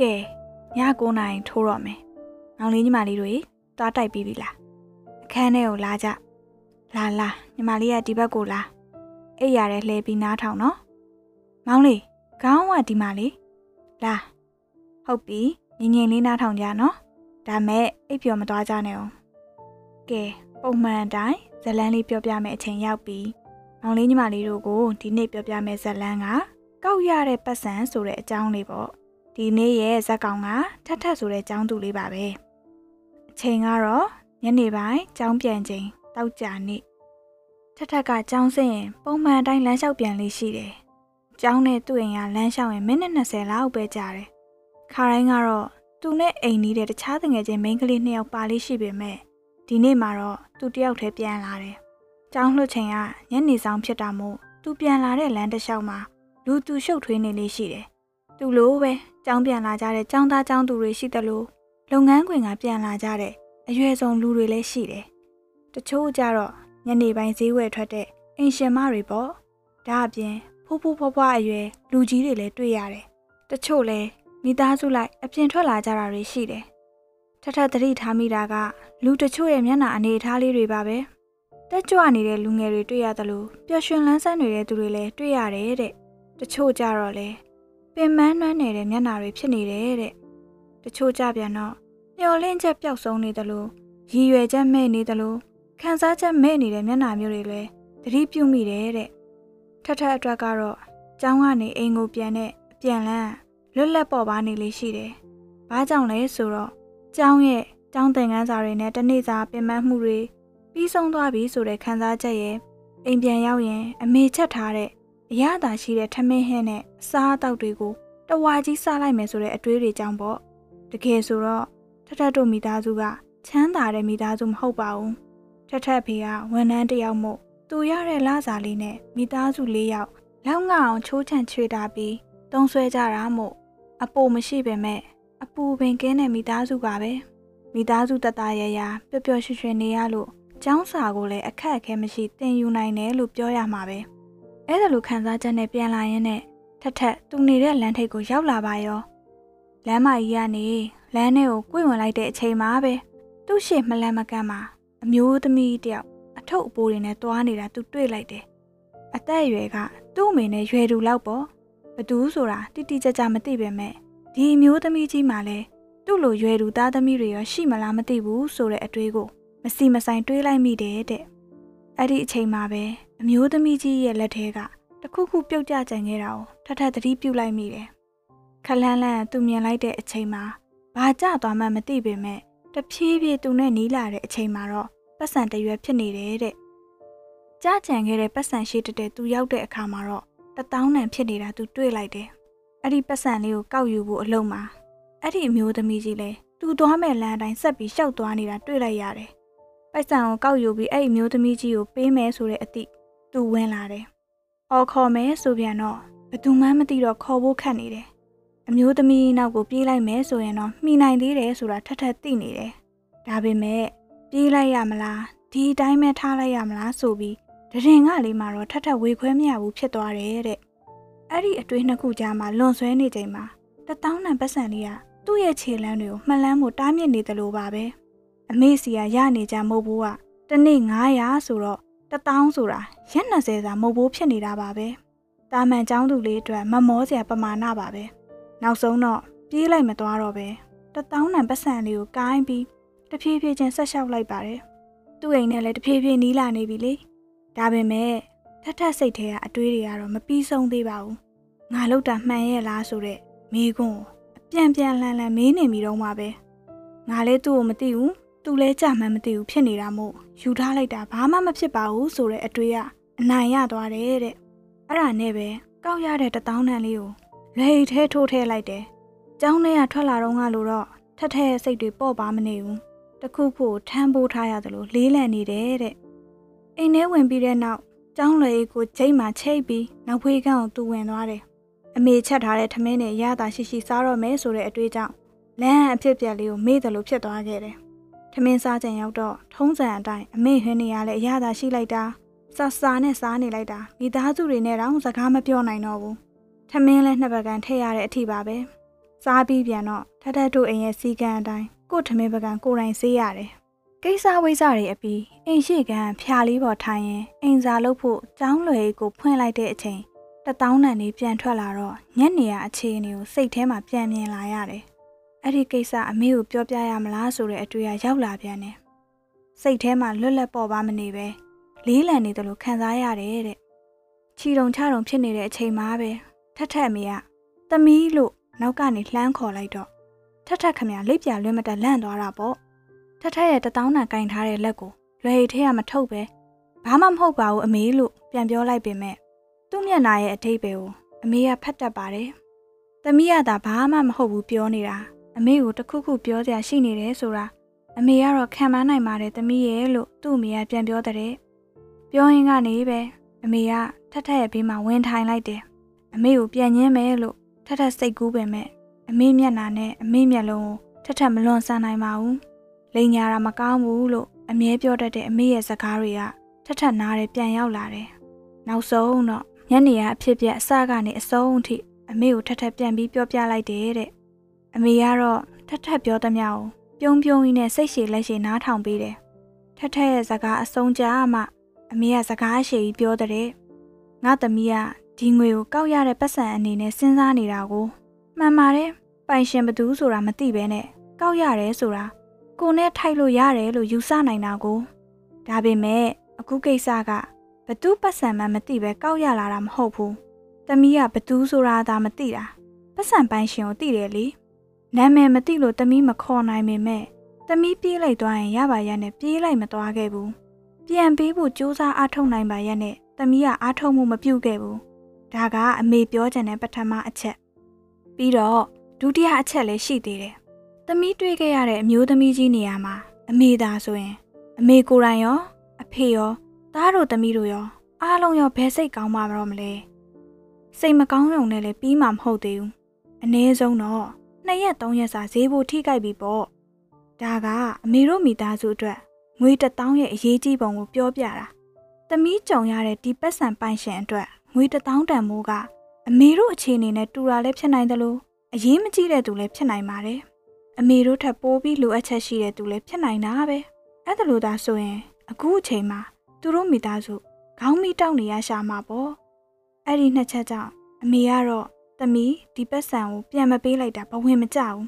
ကဲည9နာရီထိုးတော့မယ်မောင်လေးညီမလေးတို့တွားတိုက်ပြီးပြီလားအခန်းထဲကိုလာကြလာလာညီမလေးကဒီဘက်ကိုလာအိပ်ရတဲ့လှဲပြီးနားထောင်နော်မောင်လေးခေါင်းကဒီမှာလေးလာဟုတ်ပြီငင်ငင်လေးနားထောင်ကြနော်ဒါမဲ့အိပ်ပျော်မသွားကြနဲ့အောင်ကဲပုံမှန်အတိုင်းဇလန်းလေးပြောပြမယ်အချိန်ရောက်ပြီမောင်လေးညီမလေးတို့ကိုဒီနေ့ပြောပြမယ်ဇလန်းကကောက်ရတဲ့ပတ်စံဆိုတဲ့အကြောင်းလေးပေါ့ ဒီနေ့ရဲ့ဇက်ကောင်ကထက်ထက်ဆိုတဲ့ကျောင်းသူလေးပါပဲအချိန်ကတော့ညနေပိုင်းကျောင်းပြန်ချိန်တောက်ကြနေ့ထက်ထက်ကကျောင်းဆင်းရင်ပုံမှန်အတိုင်းလမ်းလျှောက်ပြန်လေးရှိတယ်ကျောင်းနဲ့သူ့အိမ်ကလမ်းလျှောက်ရင်မိနစ်20လောက်ပဲကြာတယ်ခါတိုင်းကတော့သူနဲ့အိမ်နီးတဲ့တခြားတငယ်ချင်းမိန်းကလေးနှစ်ယောက်ပါလေးရှိပေမဲ့ဒီနေ့မှာတော့သူတယောက်တည်းပြန်လာတယ်ကျောင်းလွှတ်ချိန်ကညနေဆောင်ဖြစ်တာမို့သူပြန်လာတဲ့လမ်းတစ်လျှောက်မှာလူသူရှုပ်ထွေးနေလေးရှိတယ်သူလိုပဲ ကျောင်းပြန်လာကြတဲ့ကျောင်းသားကျောင်းသူတွေရှိသလိုလုပ်ငန်းခွင်ကပြန်လာကြတဲ့အရွယ်ဆုံးလူတွေလည်းရှိတယ်။တချို့ကြတော့ညနေပိုင်းဈေးဝယ်ထွက်တဲ့အင်ရှင်မတွေပေါ့။ဒါအပြင်ဖိုးဖိုးဖွားဖွားအရွယ်လူကြီးတွေလည်းတွေ့ရတယ်။တချို့လည်းမိသားစုလိုက်အပြင်ထွက်လာကြတာတွေရှိတယ်။ထထသတိထားမိတာကလူတချို့ရဲ့မျက်နှာအနေအထားလေးတွေပါပဲ။တက်ကြွနေတဲ့လူငယ်တွေတွေ့ရသလိုပျော်ရွှင်လန်းဆန်းနေတဲ့သူတွေလည်းတွေ့ရတယ်တဲ့။တချို့ကြတော့လေ ပင်မနှွမ်းနေတဲ့မျက်နှာတွေဖြစ်နေတယ်တဲ့တချို့ကြပြန်တော့မျောလင့်ချက်ပျောက်ဆုံးနေသလိုရည်ရွယ်ချက်မဲ့နေသလိုခံစားချက်မဲ့နေတဲ့မျက်နှာမျိုးတွေလည်းသတိပြုမိတယ်တဲ့ထထအတွက်ကတော့ကျောင်းကနေအိမ်ကိုပြန်တဲ့အပြန်လန်းလွတ်လပ်ပေါ်ပါနေလေးရှိတယ်။ဘာကြောင့်လဲဆိုတော့ကျောင်းရဲ့ကျောင်းသင်ခန်းစာတွေနဲ့တနေ့စာပင်ပန်းမှုတွေပြီးဆုံးသွားပြီဆိုတဲ့ခံစားချက်ရဲ့အိမ်ပြန်ရောက်ရင်အမေချက်ထားတဲ့ အရသာရှိတဲ့ထမင်းဟင်းနဲ့အစားအသောက်တွေကိုတဝါကြီးစားလိုက်မယ်ဆိုတဲ့အတွေးတွေကြောင့်ပေါ့တကယ်ဆိုတော့ထထတို့မိသားစုကချမ်းသာတဲ့မိသားစုမဟုတ်ပါဘူးထထဖေကဝန်ထမ်းတယောက်မို့သူရတဲ့လစာလေးနဲ့မိသားစု၄ယောက်လောက်ငအောင်ချိုးချံချွေတာပြီးတုံးဆွဲကြတာမို့အပိုမရှိပေမဲ့အပူပင်ကင်းတဲ့မိသားစုပါပဲမိသားစုတတရရပျော်ပျော်ရွှင်ရွှင်နေရလို့ကျောင်းစာကိုလည်းအခက်အခဲမရှိသင်ယူနိုင်တယ်လို့ပြောရမှာပဲ အဲ့ဒါလိုခံစားချက်နဲ့ပြန်လာရင်းနဲ့ထက်ထက်သူနေတဲ့လမ်းထိပ်ကိုရောက်လာပါရောလမ်းမကြီးကနေလမ်းထဲကိုကိုယ်ဝင်လိုက်တဲ့အချိန်မှာပဲသူ့ရှေ့မလန့်မကန့်မှာအမျိုးသမီးတယောက်အထုပ်အပိုးတွေနဲ့တွားနေတာသူတွေ့လိုက်တယ်အသက်အရွယ်ကသူ့အမေနဲ့ရွယ်တူလောက်ပေါ့ဘသူဆိုတာတိတိကျကျမသိပေမဲ့ဒီအမျိုးသမီးကြီးမှလည်းသူ့လိုရွယ်တူသားသမီးတွေရောရှိမလားမသိဘူးဆိုတဲ့အတွေးကိုမစီမဆိုင်တွေးလိုက်မိတယ်တဲ့အဲ့ဒီအချိန်မှာပဲ အမျိုးသမီးကြီးရဲ့လက်ထဲကတခုခုပြုတ်ကျကြံခဲ့တာကိုထထသတိပြုလိုက်မိတယ်။ခလန်းလန်းသူမြင်လိုက်တဲ့အချိန်မှာဘာကြသွားမှမသိပေမဲ့တဖြည်းဖြည်းသူနဲ့နီးလာတဲ့အချိန်မှာတော့ပတ်စံတရွယ်ဖြစ်နေတယ်တဲ့။ကြကြံခဲ့တဲ့ပတ်စံရှိတဲ့တဲ့သူရောက်တဲ့အခါမှာတော့တပေါင်းနံဖြစ်နေတာသူတွေ့လိုက်တယ်။အဲ့ဒီပတ်စံလေးကိုကောက်ယူဖို့အလုံးမှာအဲ့ဒီအမျိုးသမီးကြီးလည်းသူသွားမဲ့လမ်းအတိုင်းဆက်ပြီးရှောက်သွားနေတာတွေ့လိုက်ရတယ်။ပိုက်ဆံကိုကောက်ယူပြီးအဲ့ဒီအမျိုးသမီးကြီးကိုပေးမယ်ဆိုတဲ့အသည့် သူဝင်လာတယ်။အော်ခေါ်မယ်ဆိုပြန်တော့ဘသူမှမသိတော့ခေါ်ဖို့ခက်နေတယ်။အမျိုးသမီးနောက်ကိုပြေးလိုက်မယ်ဆိုရင်တော့မှီနိုင်သေးတယ်ဆိုတာထက်ထက်သိနေတယ်။ဒါပေမဲ့ပြေးလိုက်ရမလားဒီအတိုင်းပဲထားလိုက်ရမလားဆိုပြီးတရင်ကလေးမှာတော့ထက်ထက်ဝေခွဲမရဘူးဖြစ်သွားတယ်တဲ့။အဲ့ဒီအတွေးနှစ်ခုကြားမှာလွန်ဆွဲနေချိန်မှာတတောင်းနံပတ်စံလေးကသူ့ရဲ့ခြေလမ်းတွေကိုမှလန်းမှုတားမြစ်နေတယ်လို့ပါပဲ။အမေစီကရနေကြမဟုတ်ဘူးကတနေ့900ဆိုတော့တထောင်ဆိုတာ ရက်20စာမဟုတ်ဘူးဖြစ်နေတာပါပဲတာမန်ចောင်းသူလေးအတွက်မမောစရာပမာဏပါပဲနောက်ဆုံးတော့ပြေးလိုက်မသွားတော့ပဲတထောင်နံပတ်စံလေးကိုကိုင်းပြီးတဖြည်းဖြည်းချင်းဆက်လျှောက်လိုက်ပါတယ်သူ့အိမ်နဲ့လည်းတဖြည်းဖြည်းနီးလာနေပြီလေဒါပေမဲ့ထက်ထက်စိတ်ထဲကအတွေးတွေကတော့မပြီးဆုံးသေးပါဘူးငါလောက်တာမှန်ရဲ့လားဆိုတဲ့မိကွန်းအပြန်ပြန်လှန်လှန်မေးနေမိတော့မှပဲငါလည်းသူ့ကိုမသိဘူးသူလဲကြမှန်းမသိဘူးဖြစ်နေတာမို့ယူထားလိုက်တာဘာမှမဖြစ်ပါဘူးဆိုတဲ့အတွေးက အနိုင်ရသွားတယ်တဲ့အဲ့ဒါနဲ့ပဲကောက်ရတဲ့တထောင်းတန်လေးကိုလေထဲထိုးထဲလိုက်တယ်ကျောင်းထဲကထွက်လာတော့ငါလို့တော့ထက်ထဲစိတ်တွေပေါ့ပါမနေဘူးတခုခုထမ်းပိုးထားရတယ်လို့လေးလံနေတယ်တဲ့အိမ်ထဲဝင်ပြီးတဲ့နောက်ကျောင်းလေကိုဂျိတ်မှချိတ်ပြီးနောက်ဖေးကန်းကိုသူဝင်သွားတယ်အမေချက်ထားတဲ့ထမင်းနဲ့ရတာရှိရှိစားတော့မယ်ဆိုတဲ့အတွေးကြောင့်လမ်းအဖြစ်ပြက်လေးကိုမေ့တယ်လို့ဖြစ်သွားခဲ့တယ်ထမင်းစားကြင်ရောက်တော့ထုံးစံအတိုင်းအမေဟင်းနေရလဲအရသာရှိလိုက်တာ ဆာဆာနဲ့စားနေလိုက်တာမိသားစုတွေနဲ့တောင်စကားမပြောနိုင်တော့ဘူးထမင်းလဲနှစ်ပတ်ကန်ထည့်ရတဲ့အထိပါပဲစားပြီးပြန်တော့ထထတို့အိမ်ရဲ့စီကံအတိုင်းကို့ထမင်းပကံကိုယ်တိုင်ဆေးရတယ်ကိစ္စဝိစ္စတွေအပြီးအိမ်ရှိကန်ဖျာလေးပေါ်ထိုင်ရင်အိမ်စာလုပ်ဖို့ကျောင်းလွယ်ကိုဖွင့်လိုက်တဲ့အချိန်တတောင်းတန်လေးပြန်ထွက်လာတော့ညနေရအခြေအနေကိုစိတ်ထဲမှာပြန်မြင်လာရတယ်အဲ့ဒီကိစ္စအမေကိုပြောပြရမလားဆိုတဲ့အတွေ့အရောက်လာပြန်တယ်စိတ်ထဲမှာလွတ်လပ်ပေါ်ပါမနေပဲ လေးလံနေတယ်လို့ခံစားရတယ်တဲ့ချီတုံချတုံဖြစ်နေတဲ့အချိန်မှာပဲထက်ထက်အမေကသမီးလို့နောက်ကနေလှမ်းခေါ်လိုက်တော့ထက်ထက်ခမရလိပ်ပြလွှဲမတက်လန့်သွားတာပေါ့ထက်ထက်ရဲ့တထောင်းတန်ကင်ထားတဲ့လက်ကိုလွယ်ရည်ထဲကမထုတ်ပဲဘာမှမဟုတ်ပါဘူးအမေလို့ပြန်ပြောလိုက်ပေမဲ့သူ့မျက်နှာရဲ့အထိပ်ပဲကိုအမေကဖတ်တတ်ပါတယ်သမီးကသာဘာမှမဟုတ်ဘူးပြောနေတာအမေကိုတခုခုပြောစရာရှိနေတယ်ဆိုတာအမေကတော့ခံမနိုင်ပါတယ်သမီးရဲ့လို့သူ့အမေကပြန်ပြောတဲ့ ပြောရင်းကနေပဲအမေကထက်ထက်ရဲ့ဘေးမှာဝင်ထိုင်လိုက်တယ်အမေကိုပြန်ညင်းမယ်လို့ထက်ထက်စိတ်ကူးပေမဲ့အမေမျက်နှာနဲ့အမေမျက်လုံးကိုထက်ထက်မလွန်ဆန်နိုင်ပါဘူးလိန်ညာတာမကောင်းဘူးလို့အမြဲပြောတတ်တဲ့အမေရဲ့စကားတွေကထက်ထက်နားတယ်ပြန်ရောက်လာတယ်နောက်ဆုံးတော့ညနေရအဖြစ်ပြက်အစကနေအဆုံးအထိအမေကိုထက်ထက်ပြန်ပြီးပြောပြလိုက်တယ်တဲ့အမေကတော့ထက်ထက်ပြောသမျှကိုပြုံးပြုံးကြီးနဲ့စိတ်ရှည်လက်ရှည်နားထောင်ပေးတယ်ထက်ထက်ရဲ့စကားအဆုံးကြားမှ အမေကစကားရှည်ကြီးပြောတဲ့ငါသမီးကဒီငွေကိုကောက်ရတဲ့ပတ်စံအနေနဲ့စဉ်းစားနေတာကိုမှန်ပါတယ်ပိုင်ရှင်ဘသူဆိုတာမသိဘဲနဲ့ကောက်ရတယ်ဆိုတာကိုနဲ့ထိုက်လို့ရတယ်လို့ယူဆနိုင်တာကိုဒါပေမဲ့အခုကိစ္စကဘသူပတ်စံမှမသိပဲကောက်ရလာတာမဟုတ်ဘူးသမီးကဘသူဆိုတာသာမသိတာပတ်စံပိုင်ရှင်ကိုသိတယ်လေနာမည်မသိလို့သမီးမခေါ်နိုင်ပေမဲ့သမီးပြေးလိုက်သွားရင်ရပါရနဲ့ပြေးလိုက်မသွားခဲ့ဘူး ပြန်ပေးဖို့စူးစမ်းအားထုတ်နိုင်ပါရဲ့နဲ့သမီးကအားထုတ်မှုမပြုတ်ခဲ့ဘူးဒါကအမေပြောချင်တဲ့ပထမအချက်ပြီးတော့ဒုတိယအချက်လည်းရှိသေးတယ်သမီးတွေ့ခဲ့ရတဲ့အမျိုးသမီးကြီးနေရာမှာအမေသာဆိုရင် အမေကိုယ်တိုင်ရော အဖေရောသားတို့သမီးတို့ရော အားလုံးရောဘယ်စိတ်ကောင်းမှာမလို့မလဲစိတ်မကောင်းရုံနဲ့လည်းပြီးမှမဟုတ်သေးဘူးအနည်းဆုံးတော့နှစ်ရက်သုံးရက်စာဈေးဖို့ထိကြိုက်ပြီပေါ့ဒါကအမေတို့မိသားစုအတွက် ငွေတစ်တောင်းရဲ့အရေးကြီးပုံကိုပြောပြတာသမီးကြုံရတဲ့ဒီပတ်စံပိုင်ရှင်အတွက်ငွေတစ်တောင်းတန်မိုးကအမေတို့အခြေအနေနဲ့တူတာလည်းဖြစ်နိုင်တယ်လို့အရေးမကြီးတဲ့သူလည်းဖြစ်နိုင်ပါတယ်အမေတို့ထပ်ပိုးပြီးလိုအပ်ချက်ရှိတဲ့သူလည်းဖြစ်နိုင်တာပဲအဲ့ဒါလို့သာဆိုရင်အခုအချိန်မှာသူတို့မိသားစုခေါင်းမီတောက်နေရရှာမှာပေါ့အဲ့ဒီနှစ်ချက်ကြောင့်အမေကတော့သမီးဒီပတ်စံကိုပြန်မပေးလိုက်တာဘဝင်မကြဘူး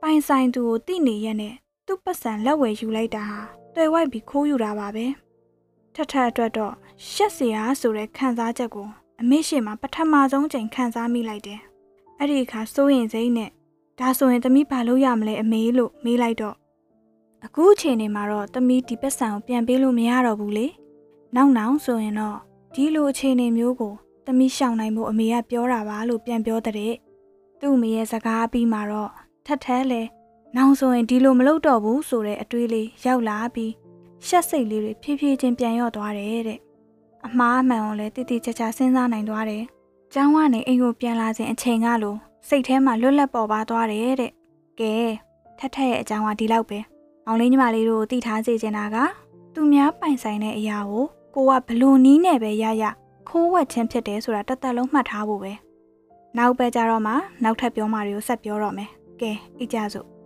ပိုင်ဆိုင်သူကိုတိနေရက်နဲ့သူ့ပတ်စံလက်ဝယ်ယူလိုက်တာဟာ တွေ့ဝိုက်ပြီးခိုးယူတာပါပဲထထအတွက်တော့ရှက်စရာဆိုတဲ့ခံစားချက်ကိုအမေရှိမှပထမဆုံးချိန်ခံစားမိလိုက်တယ်အဲ့ဒီအခါစိုးရင်စိမ့်နဲ့ဒါဆိုရင်သမီးဘာလုပ်ရမလဲအမေလို့မေးလိုက်တော့အခုအချိန်နေမှာတော့သမီးဒီပတ်စံကိုပြန်ပေးလို့မရတော့ဘူးလေနောက်နောက်ဆိုရင်တော့ဒီလိုအခြေအနေမျိုးကိုသမီးရှောင်နိုင်ဖို့အမေကပြောတာပါလို့ပြန်ပြောတဲ့သူ့အမေရဲ့စကားပြီးမှတော့ထက်ထဲလဲ နောက်ဆိုရင်ဒီလိုမလုပ်တော့ဘူးဆိုတဲ့အတွေးလေးရောက်လာပြီးရှက်စိတ်လေးတွေဖြည်းဖြည်းချင်းပြန်ရော့သွားတယ်တဲ့အမှားအမှန်ကိုလည်းတိတိကျကျစဉ်းစားနိုင်သွားတယ်။ကျောင်းကနေအိမ်ကိုပြန်လာစဉ်အချိန်ကလိုစိတ်ထဲမှာလွတ်လပ်ပေါ်ပါသွားတယ်တဲ့။ကဲထက်ထက်ရဲ့အကြောင်းကဒီလောက်ပဲ။အောင်လေးညီမလေးတို့သိထားစေချင်တာကသူများပိုင်ဆိုင်တဲ့အရာကိုကိုကဘလို့နီးနဲ့ပဲရရခိုးဝက်ခြင်းဖြစ်တယ်ဆိုတာတသက်လုံးမှတ်ထားဖို့ပဲ။နောက်ပဲကြတော့မှနောက်ထပ်ပြောမှတွေကိုဆက်ပြောတော့မယ်။ကဲအိကြစို့